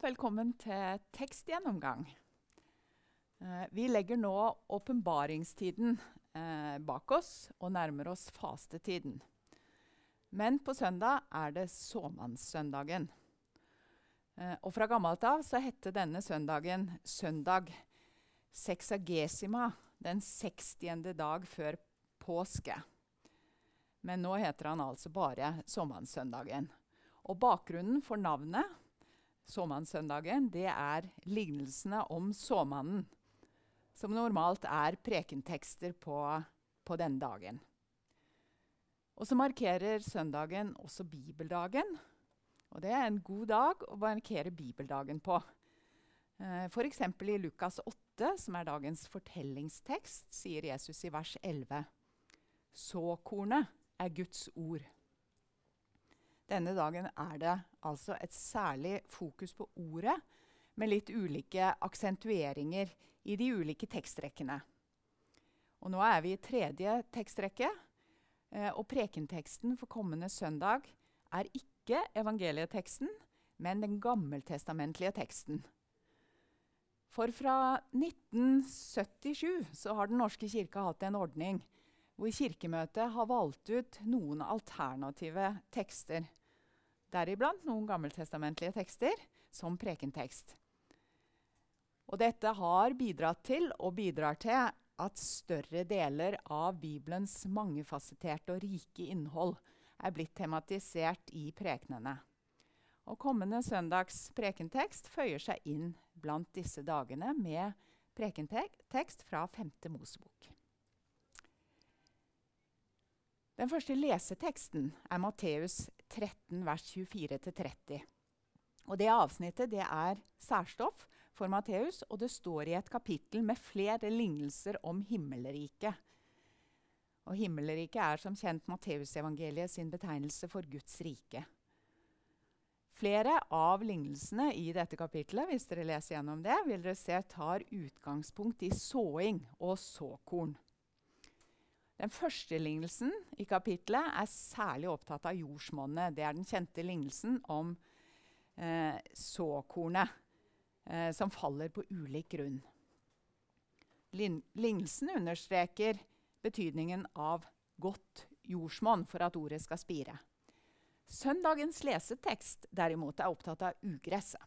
velkommen til tekstgjennomgang. Eh, vi legger nå åpenbaringstiden eh, bak oss og nærmer oss fastetiden. Men på søndag er det såmannssøndagen. Eh, og fra gammelt av så hette denne søndagen søndag sexagesima, den 60. dag før påske. Men nå heter han altså bare såmannssøndagen. Og bakgrunnen for navnet såmannssøndagen, det er lignelsene om såmannen. Som normalt er prekentekster på, på denne dagen. Og så markerer søndagen også bibeldagen. Og det er en god dag å markere bibeldagen på. Eh, F.eks. i Lukas 8, som er dagens fortellingstekst, sier Jesus i vers 11.: Såkornet er Guds ord. Denne dagen er det altså et særlig fokus på ordet, med litt ulike aksentueringer i de ulike tekstrekkene. Og nå er vi i tredje tekstrekke, eh, og prekenteksten for kommende søndag er ikke evangelieteksten, men den gammeltestamentlige teksten. For fra 1977 så har Den norske kirke hatt en ordning hvor Kirkemøtet har valgt ut noen alternative tekster deriblant noen gammeltestamentlige tekster, som prekentekst. Og dette har bidratt til, og bidrar til, at større deler av Bibelens mangefasetterte og rike innhold er blitt tematisert i prekenene. Og kommende søndags prekentekst føyer seg inn blant disse dagene med prekentekst fra 5. Mosebok. Den første leseteksten er Matteus 13, vers 24-30. Og Det avsnittet det er særstoff for Matteus, og det står i et kapittel med flere lignelser om himmelriket. Og Himmelriket er som kjent Matteusevangeliet sin betegnelse for Guds rike. Flere av lignelsene i dette kapittelet hvis dere leser gjennom det, vil dere se tar utgangspunkt i såing og såkorn. Den første lignelsen i kapitlet er særlig opptatt av jordsmonnet. Det er den kjente lignelsen om eh, såkornet eh, som faller på ulik grunn. Lignelsen understreker betydningen av godt jordsmonn for at ordet skal spire. Søndagens lesetekst derimot er opptatt av ugresset.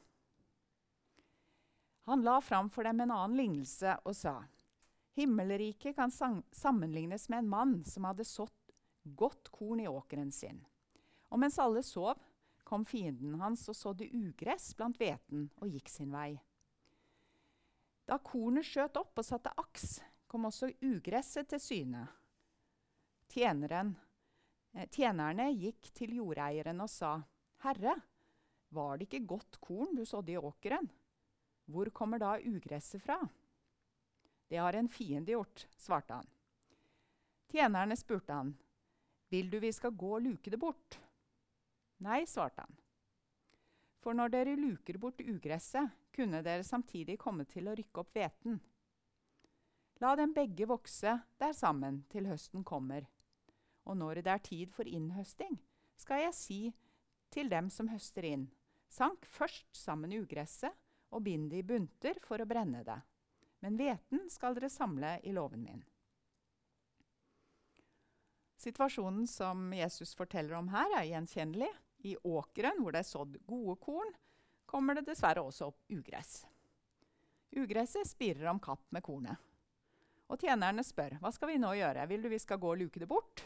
Han la fram for dem en annen lignelse og sa:" Himmelriket kan sammenlignes med en mann som hadde sådd godt korn i åkeren sin. Og mens alle sov, kom fienden hans og sådde ugress blant hveten og gikk sin vei. Da kornet skjøt opp og satte aks, kom også ugresset til syne. Tjeneren, eh, tjenerne gikk til jordeieren og sa, 'Herre, var det ikke godt korn du sådde i åkeren?' Hvor kommer da ugresset fra?' Det har en fiende gjort, svarte han. Tjenerne spurte han, Vil du vi skal gå og luke det bort? Nei, svarte han. For når dere luker bort ugresset, kunne dere samtidig komme til å rykke opp hveten. La dem begge vokse der sammen til høsten kommer. Og når det er tid for innhøsting, skal jeg si til dem som høster inn, sank først sammen ugresset og bind det i bunter for å brenne det men hveten skal dere samle i låven min. Situasjonen som Jesus forteller om her, er gjenkjennelig. I åkeren, hvor det er sådd gode korn, kommer det dessverre også opp ugress. Ugresset spirer om kapp med kornet. Og tjenerne spør hva skal vi nå gjøre. Vil du vi skal gå og luke det bort?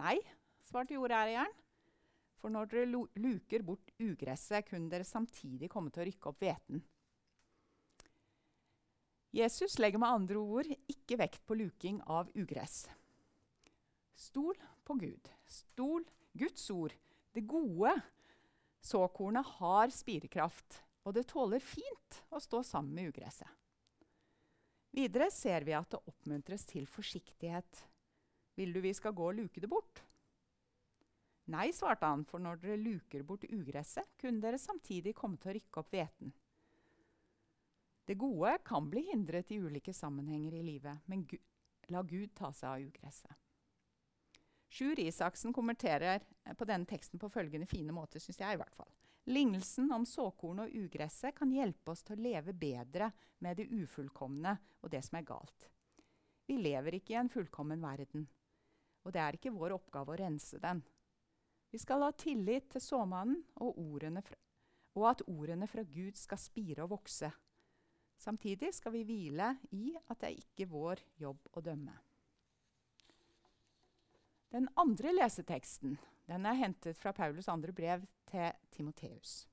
Nei, svarte jordeieren. For når dere luker bort ugresset, kunne dere samtidig komme til å rykke opp hveten. Jesus legger med andre ord ikke vekt på luking av ugress. Stol på Gud. Stol Guds ord. Det gode såkornet har spirekraft, og det tåler fint å stå sammen med ugresset. Videre ser vi at det oppmuntres til forsiktighet. Vil du vi skal gå og luke det bort? Nei, svarte han, for når dere luker bort ugresset, kunne dere samtidig komme til å rykke opp hveten. Det gode kan bli hindret i ulike sammenhenger i livet, men Gud, la Gud ta seg av ugresset. Sjur Isaksen kommenterer på denne teksten på følgende fine måte, syns jeg i hvert fall. Lignelsen om såkorn og ugresset kan hjelpe oss til å leve bedre med det ufullkomne og det som er galt. Vi lever ikke i en fullkommen verden, og det er ikke vår oppgave å rense den. Vi skal ha tillit til såmannen og, fra, og at ordene fra Gud skal spire og vokse. Samtidig skal vi hvile i at det er ikke vår jobb å dømme. Den andre leseteksten den er hentet fra Paulus' andre brev til Timoteus.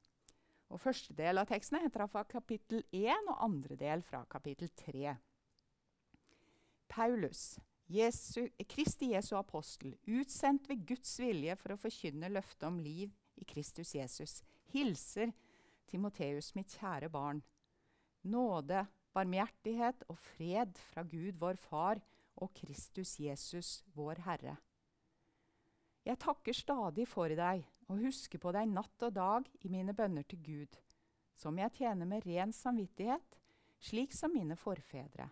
Og Første del av teksten er hentet fra kapittel 1, og andre del fra kapittel 3. Paulus, Jesu, Kristi Jesu apostel, utsendt ved Guds vilje for å forkynne løftet om liv i Kristus Jesus, hilser Timoteus, mitt kjære barn. Nåde, barmhjertighet og fred fra Gud, vår Far, og Kristus Jesus, vår Herre. Jeg takker stadig for deg og husker på deg natt og dag i mine bønner til Gud, som jeg tjener med ren samvittighet, slik som mine forfedre.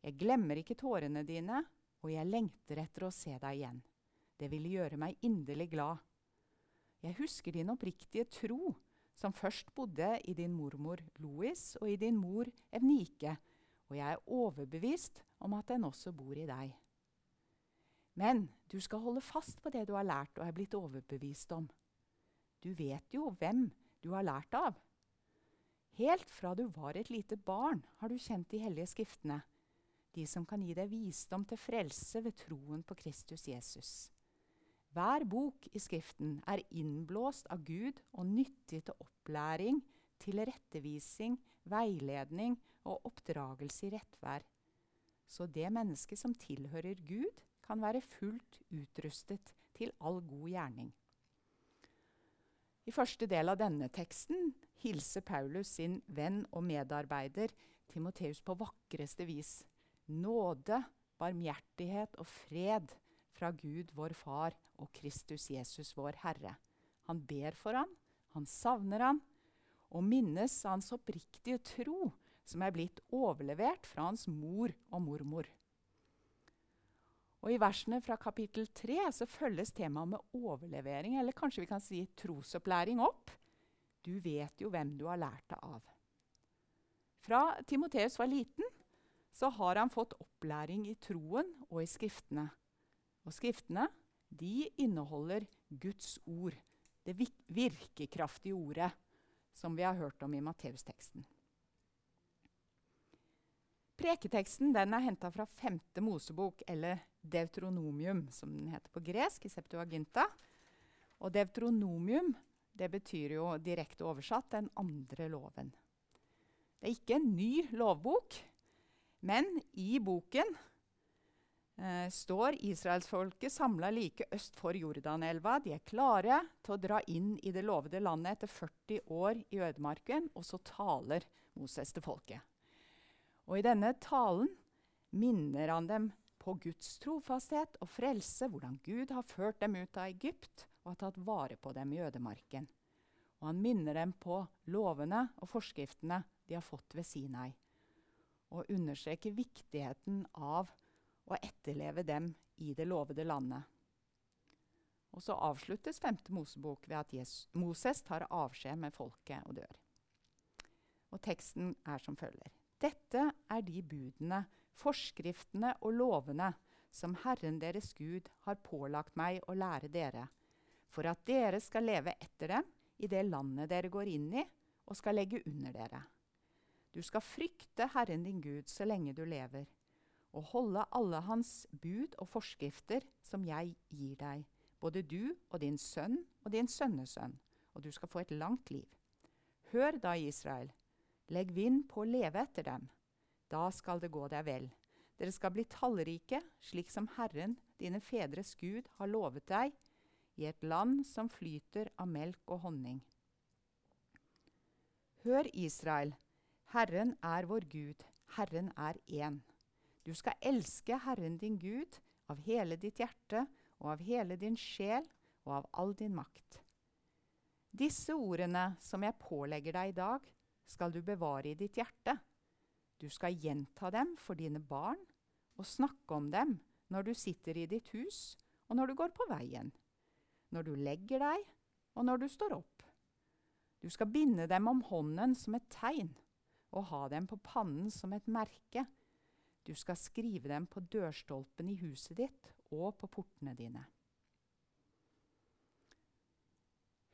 Jeg glemmer ikke tårene dine, og jeg lengter etter å se deg igjen. Det ville gjøre meg inderlig glad. Jeg husker din oppriktige tro, som først bodde i din mormor Louis og i din mor Evnike, og jeg er overbevist om at den også bor i deg. Men du skal holde fast på det du har lært og er blitt overbevist om. Du vet jo hvem du har lært av. Helt fra du var et lite barn, har du kjent de hellige skriftene, de som kan gi deg visdom til frelse ved troen på Kristus Jesus. Hver bok i Skriften er innblåst av Gud og nyttig til opplæring, tilrettevising, veiledning og oppdragelse i rettvær. Så det mennesket som tilhører Gud, kan være fullt utrustet til all god gjerning. I første del av denne teksten hilser Paulus sin venn og medarbeider Timoteus på vakreste vis. Nåde, barmhjertighet og fred fra Gud vår Far og Kristus Jesus vår Herre. Han ber for ham, han savner ham, og minnes hans oppriktige tro, som er blitt overlevert fra hans mor og mormor. Og I versene fra kapittel 3 så følges temaet med overlevering, eller kanskje vi kan si trosopplæring, opp. Du vet jo hvem du har lært det av. Fra Timoteus var liten, så har han fått opplæring i troen og i Skriftene. Og Skriftene de inneholder Guds ord, det virkekraftige ordet, som vi har hørt om i Matteusteksten. Preketeksten den er henta fra 5. Mosebok, eller Deutronomium, som den heter på gresk, i Septuaginta. Og Deutronomium det betyr jo direkte oversatt 'den andre loven'. Det er ikke en ny lovbok, men i boken eh, står israelsfolket samla like øst for Jordanelva. De er klare til å dra inn i det lovede landet etter 40 år i ødemarken, og så taler Moses til folket. Og i denne talen minner han dem på Guds trofasthet og frelse, hvordan Gud har ført dem ut av Egypt og har tatt vare på dem i ødemarken. Og han minner dem på lovene og forskriftene de har fått ved Sinai, og understreker viktigheten av å etterleve dem i det lovede landet. Og så avsluttes 5. Mosebok ved at Moses tar avskjed med folket og dør. Og teksten er som følger. Dette er de budene, forskriftene og lovene som Herren deres Gud har pålagt meg å lære dere, for at dere skal leve etter dem i det landet dere går inn i, og skal legge under dere. Du skal frykte Herren din Gud så lenge du lever, og holde alle hans bud og forskrifter som jeg gir deg, både du og din sønn og din sønnesønn, og du skal få et langt liv. Hør da, Israel, Legg vind på å leve etter dem. Da skal det gå deg vel. Dere skal bli tallrike, slik som Herren, dine fedres Gud, har lovet deg, i et land som flyter av melk og honning. Hør, Israel, Herren er vår Gud, Herren er én. Du skal elske Herren din Gud av hele ditt hjerte og av hele din sjel og av all din makt. Disse ordene som jeg pålegger deg i dag, skal du bevare i ditt hjerte. Du skal gjenta dem for dine barn og snakke om dem når du sitter i ditt hus og når du går på veien, når du legger deg og når du står opp, Du skal binde dem om hånden som et tegn og ha dem på pannen som et merke. Du skal skrive dem på dørstolpen i huset ditt og på portene dine.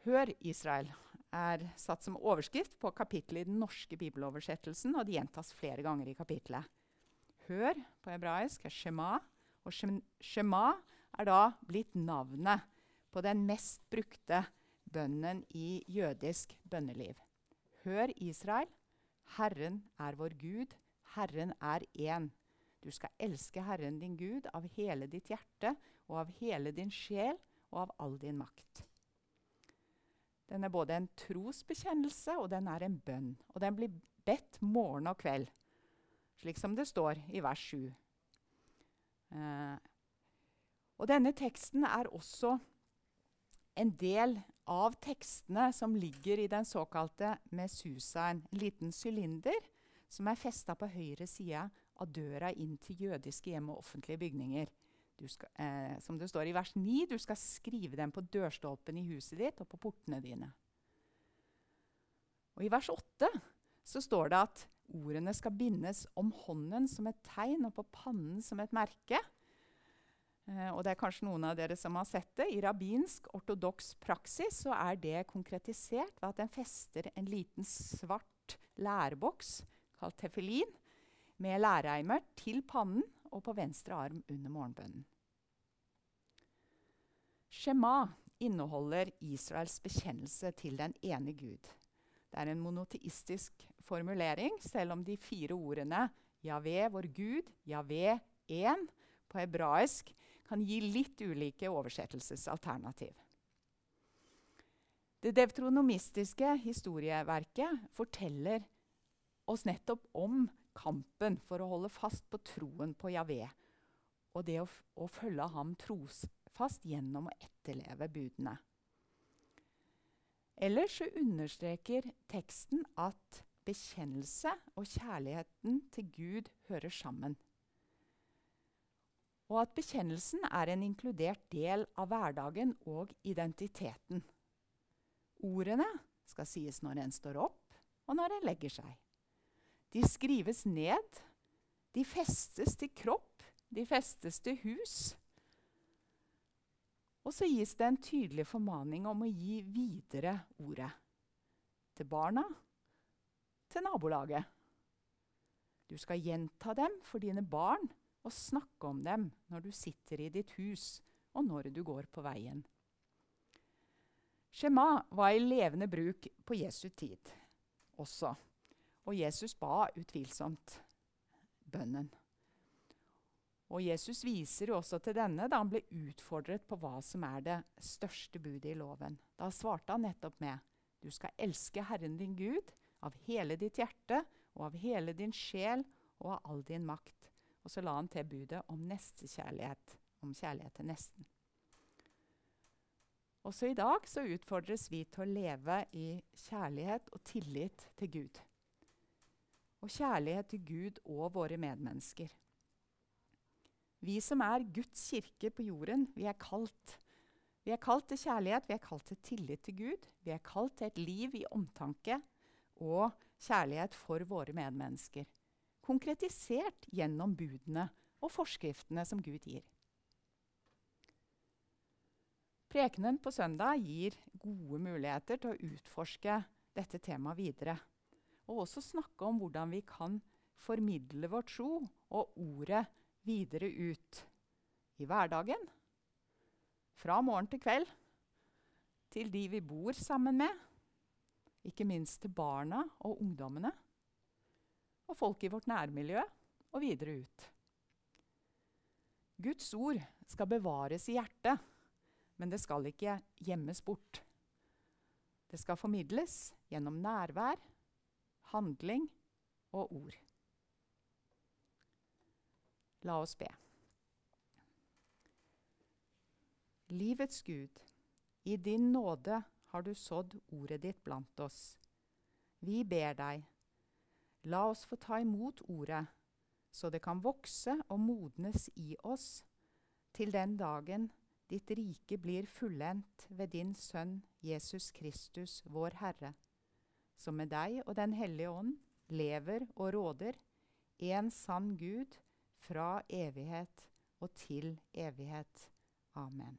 Hør, Israel, er satt som overskrift på kapittelet i den norske bibeloversettelsen, og det gjentas flere ganger i kapittelet. Hør på hebraisk er shema, og shema er da blitt navnet på den mest brukte bønnen i jødisk bønneliv. Hør, Israel, Herren er vår Gud, Herren er én. Du skal elske Herren din Gud av hele ditt hjerte og av hele din sjel og av all din makt. Den er både en trosbekjennelse og den er en bønn. Og den blir bedt morgen og kveld, slik som det står i vers 7. Eh, og denne teksten er også en del av tekstene som ligger i den såkalte mesusaen, en liten sylinder som er festa på høyre side av døra inn til jødiske hjem og offentlige bygninger. Skal, eh, som det står i vers 9, du skal skrive dem på dørstolpen i huset ditt og på portene dine. Og I vers 8 så står det at ordene skal bindes om hånden som et tegn og på pannen som et merke. Eh, og det er kanskje noen av dere som har sett det. I rabbinsk ortodoks praksis så er det konkretisert ved at en fester en liten svart læreboks kalt tefilin med lærreimer til pannen og på venstre arm under morgenbønnen. Shema inneholder Israels bekjennelse til den ene Gud. Det er en monoteistisk formulering, selv om de fire ordene Javé, vår Gud, Javé, én, på hebraisk kan gi litt ulike oversettelsesalternativ. Det devtronomistiske historieverket forteller oss nettopp om kampen for å holde fast på troen på Javé og det å, å følge ham trosfast gjennom å etterleve budene. Ellers så understreker teksten at bekjennelse og kjærligheten til Gud hører sammen. Og at bekjennelsen er en inkludert del av hverdagen og identiteten. Ordene skal sies når en står opp, og når en legger seg. De skrives ned. De festes til kropp. De festes til hus. Og så gis det en tydelig formaning om å gi videre ordet. Til barna, til nabolaget. Du skal gjenta dem for dine barn og snakke om dem når du sitter i ditt hus, og når du går på veien. Shema var i levende bruk på Jesu tid også. Og Jesus ba utvilsomt bønnen. Og Jesus viser jo også til denne da han ble utfordret på hva som er det største budet i loven. Da svarte han nettopp med du skal elske Herren din Gud av hele ditt hjerte og av hele din sjel og av all din makt. Og så la han til budet om nestekjærlighet, om kjærlighet til nesten. Også i dag så utfordres vi til å leve i kjærlighet og tillit til Gud og kjærlighet til Gud og våre medmennesker. Vi som er Guds kirke på jorden, vi er kalt. Vi er kalt til kjærlighet, vi er kalt til tillit til Gud. Vi er kalt til et liv i omtanke og kjærlighet for våre medmennesker. Konkretisert gjennom budene og forskriftene som Gud gir. Prekenen på søndag gir gode muligheter til å utforske dette temaet videre og også snakke om hvordan vi kan formidle vår tro og ordet videre ut i hverdagen. Fra morgen til kveld. Til de vi bor sammen med. Ikke minst til barna og ungdommene. Og folk i vårt nærmiljø og videre ut. Guds ord skal bevares i hjertet, men det skal ikke gjemmes bort. Det skal formidles gjennom nærvær handling og ord. La oss be. Livets Gud, i din nåde har du sådd ordet ditt blant oss. Vi ber deg, la oss få ta imot ordet, så det kan vokse og modnes i oss til den dagen ditt rike blir fullendt ved din Sønn Jesus Kristus, vår Herre. Som med deg og Den hellige ånd lever og råder, en sann Gud, fra evighet og til evighet. Amen.